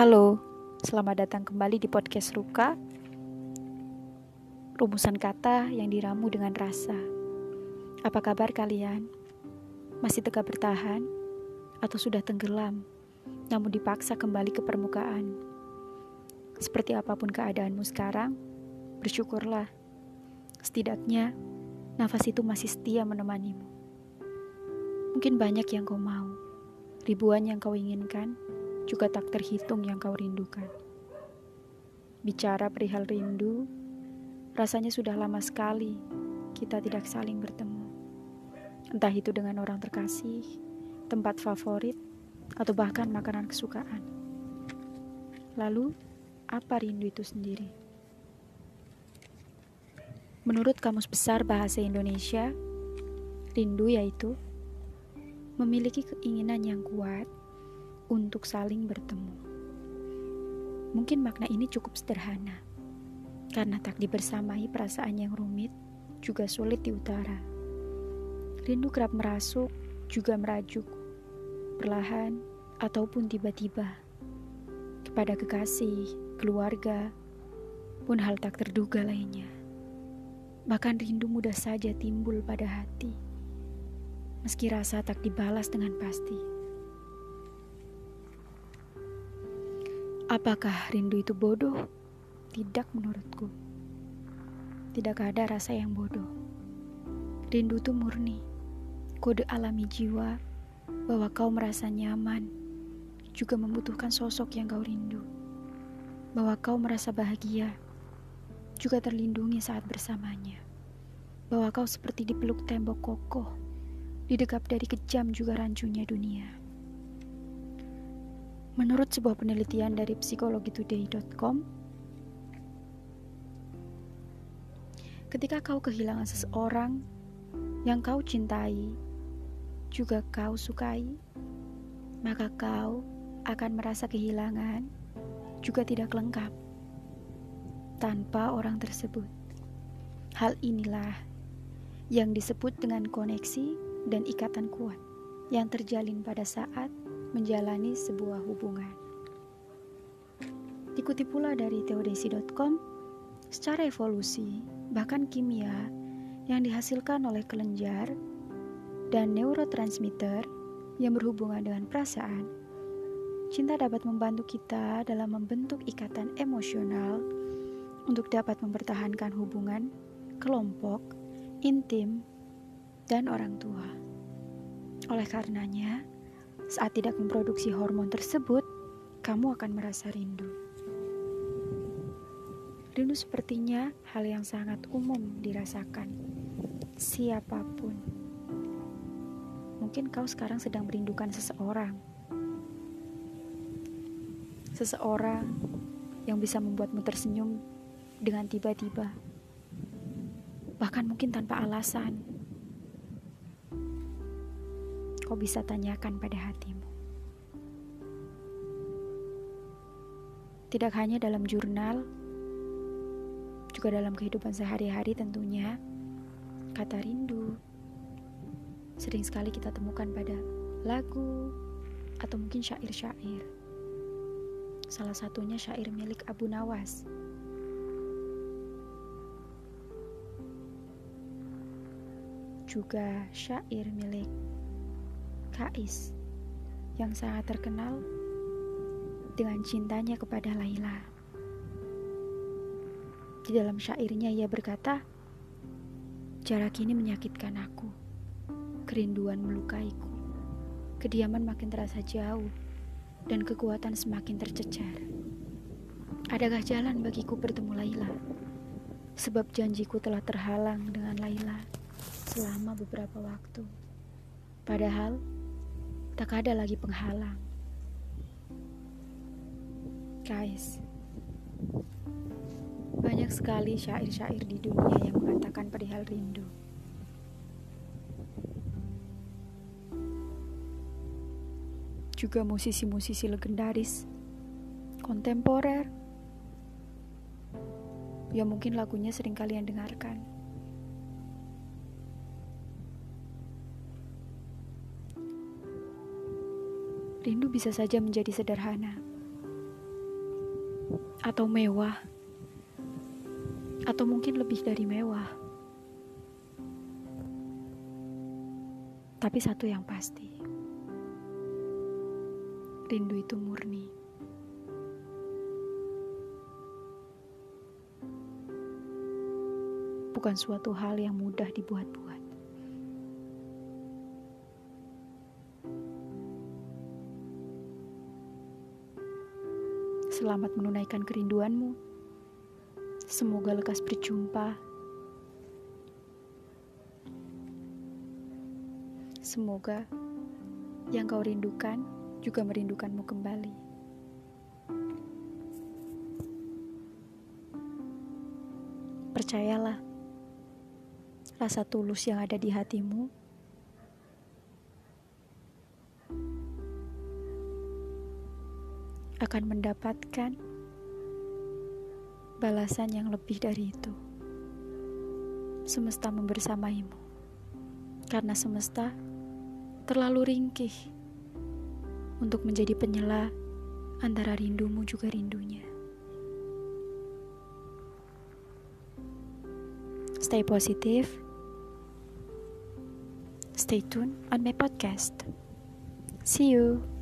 Halo, selamat datang kembali di podcast Ruka. Rumusan kata yang diramu dengan rasa. Apa kabar kalian? Masih tegak bertahan atau sudah tenggelam, namun dipaksa kembali ke permukaan? Seperti apa pun keadaanmu sekarang, bersyukurlah. Setidaknya, nafas itu masih setia menemanimu. Mungkin banyak yang kau mau, ribuan yang kau inginkan, juga tak terhitung yang kau rindukan. Bicara perihal rindu, rasanya sudah lama sekali kita tidak saling bertemu. Entah itu dengan orang terkasih, tempat favorit, atau bahkan makanan kesukaan. Lalu, apa rindu itu sendiri? Menurut Kamus Besar Bahasa Indonesia, rindu yaitu memiliki keinginan yang kuat untuk saling bertemu. Mungkin makna ini cukup sederhana, karena tak dibersamai perasaan yang rumit juga sulit diutara. Rindu kerap merasuk, juga merajuk, perlahan ataupun tiba-tiba, kepada kekasih, keluarga, pun hal tak terduga lainnya. Bahkan rindu mudah saja timbul pada hati, meski rasa tak dibalas dengan pasti. Apakah rindu itu bodoh? Tidak menurutku. Tidak ada rasa yang bodoh. Rindu itu murni. Kode alami jiwa bahwa kau merasa nyaman, juga membutuhkan sosok yang kau rindu. Bahwa kau merasa bahagia, juga terlindungi saat bersamanya. Bahwa kau seperti dipeluk tembok kokoh, didekap dari kejam juga rancunya dunia. Menurut sebuah penelitian dari psikologitoday.com, ketika kau kehilangan seseorang yang kau cintai, juga kau sukai, maka kau akan merasa kehilangan juga tidak lengkap tanpa orang tersebut. Hal inilah yang disebut dengan koneksi dan ikatan kuat yang terjalin pada saat menjalani sebuah hubungan. Dikutip pula dari teodesi.com, secara evolusi, bahkan kimia yang dihasilkan oleh kelenjar dan neurotransmitter yang berhubungan dengan perasaan, cinta dapat membantu kita dalam membentuk ikatan emosional untuk dapat mempertahankan hubungan kelompok, intim, dan orang tua. Oleh karenanya, saat tidak memproduksi hormon tersebut, kamu akan merasa rindu. Rindu sepertinya hal yang sangat umum dirasakan siapa pun. Mungkin kau sekarang sedang merindukan seseorang. Seseorang yang bisa membuatmu tersenyum dengan tiba-tiba. Bahkan mungkin tanpa alasan kau bisa tanyakan pada hatimu. Tidak hanya dalam jurnal, juga dalam kehidupan sehari-hari tentunya, kata rindu sering sekali kita temukan pada lagu atau mungkin syair-syair. Salah satunya syair milik Abu Nawas. Juga syair milik Kais yang sangat terkenal dengan cintanya kepada Laila. Di dalam syairnya ia berkata, Jarak ini menyakitkan aku, kerinduan melukaiku, kediaman makin terasa jauh, dan kekuatan semakin tercecer. Adakah jalan bagiku bertemu Laila? Sebab janjiku telah terhalang dengan Laila selama beberapa waktu. Padahal, tak ada lagi penghalang. Guys, banyak sekali syair-syair di dunia yang mengatakan perihal rindu. Juga musisi-musisi legendaris, kontemporer, yang mungkin lagunya sering kalian dengarkan. Rindu bisa saja menjadi sederhana. atau mewah, atau mungkin lebih dari mewah. Tapi satu yang pasti, rindu itu murni. Bukan suatu hal yang mudah dibuat-buat. Selamat menunaikan kerinduanmu. Semoga lekas berjumpa. Semoga yang kau rindukan juga merindukanmu kembali. Percayalah, rasa tulus yang ada di hatimu akan mendapatkan balasan yang lebih dari itu. Semesta membersamaimu, karena semesta terlalu ringkih untuk menjadi penyela antara rindumu juga rindunya. Stay positive. Stay tuned on my podcast. See you.